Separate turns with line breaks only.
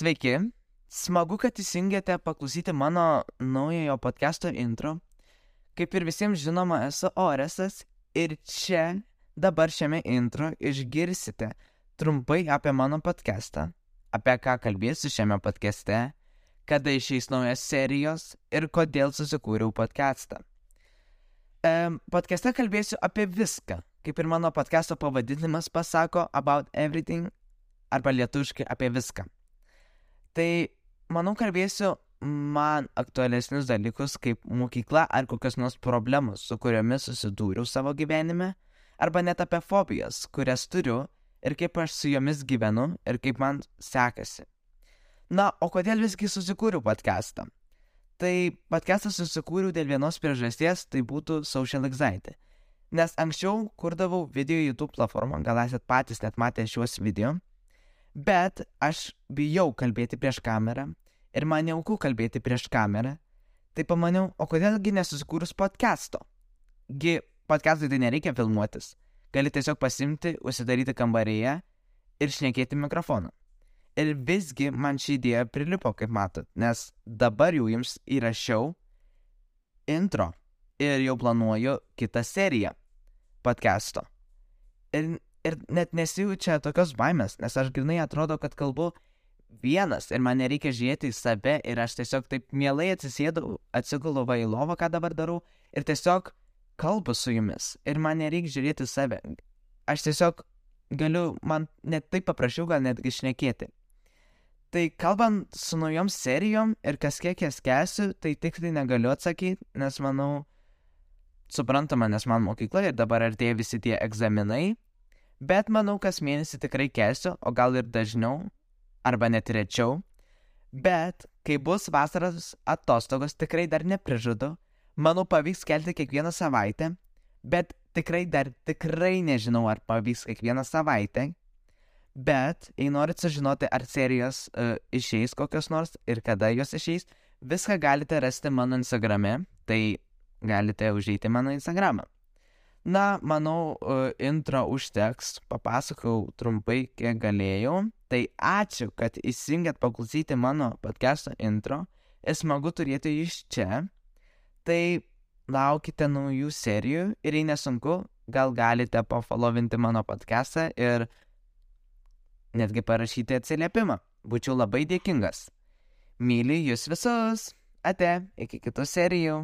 Sveiki, smagu, kad įsijungėte paklausyti mano naujojo podcast'o intro. Kaip ir visiems žinoma, esu Oresas ir čia dabar šiame intro išgirsite trumpai apie mano podcast'ą, apie ką kalbėsiu šiame podcast'e, kada išeis naujos serijos ir kodėl susikūriau podcast'ą. E, podcast'e kalbėsiu apie viską, kaip ir mano podcast'o pavadinimas pasako About Everything arba lietuviškai apie viską. Tai manau kalbėsiu man aktualesnius dalykus kaip mokykla ar kokios nors problemos, su kuriomis susidūriau savo gyvenime, arba net apie fobijas, kurias turiu ir kaip aš su jomis gyvenu ir kaip man sekasi. Na, o kodėl visgi susikūriau podcastą? Tai podcastą susikūriau dėl vienos priežasties, tai būtų social anxiety. Nes anksčiau kurdavau video YouTube platformą, gal esat patys net matę šiuos video, bet aš bijau kalbėti prieš kamerą ir man neauku kalbėti prieš kamerą, tai pamaniau, o kodėlgi nesusikūrus podcast'o? Gi podcast'ui tai nereikia filmuotis, gali tiesiog pasimti, užsidaryti kambaryje ir šnekėti mikrofoną. Ir visgi man ši idėja prilipo, kaip matot, nes dabar jau jums įrašiau intro ir jau planuoju kitą seriją podcast'o. Ir, ir net nesijaučia tokios baimės, nes aš grinai atrodo, kad kalbu vienas ir man nereikia žiūrėti į save ir aš tiesiog taip mielai atsisėdau, atsigulu va į lovą, ką dabar darau ir tiesiog kalbu su jumis ir man nereikia žiūrėti į save. Aš tiesiog galiu, man net taip paprašiau gal netgi šnekėti. Tai kalbant su naujom serijom ir kas kiek jas kesiu, tai tiksliai negaliu atsakyti, nes manau, suprantama, nes man mokykla ir dabar artėja visi tie egzaminai, bet manau, kas mėnesį tikrai kesiu, o gal ir dažniau, arba net rečiau. Bet kai bus vasaros atostogos, tikrai dar neprižadu, manau pavyks kelti kiekvieną savaitę, bet tikrai dar tikrai nežinau, ar pavyks kiekvieną savaitę. Bet, jei norit sužinoti, ar serijos uh, išeis kokios nors ir kada jos išeis, viską galite rasti mano Instagrame, tai galite užeiti mano Instagramą. Na, manau, uh, intro užteks, papasakau trumpai, kiek galėjau. Tai ačiū, kad įsijungėt paklausyti mano podcast'o intro. Ir smagu turėti iš čia. Tai laukite naujų serijų ir jei nesunku, gal galite pofolovinti mano podcast'ą ir netgi parašyti atsiliepimą. Būčiau labai dėkingas. Myliu jūs visus. Ate, iki kitų serijų.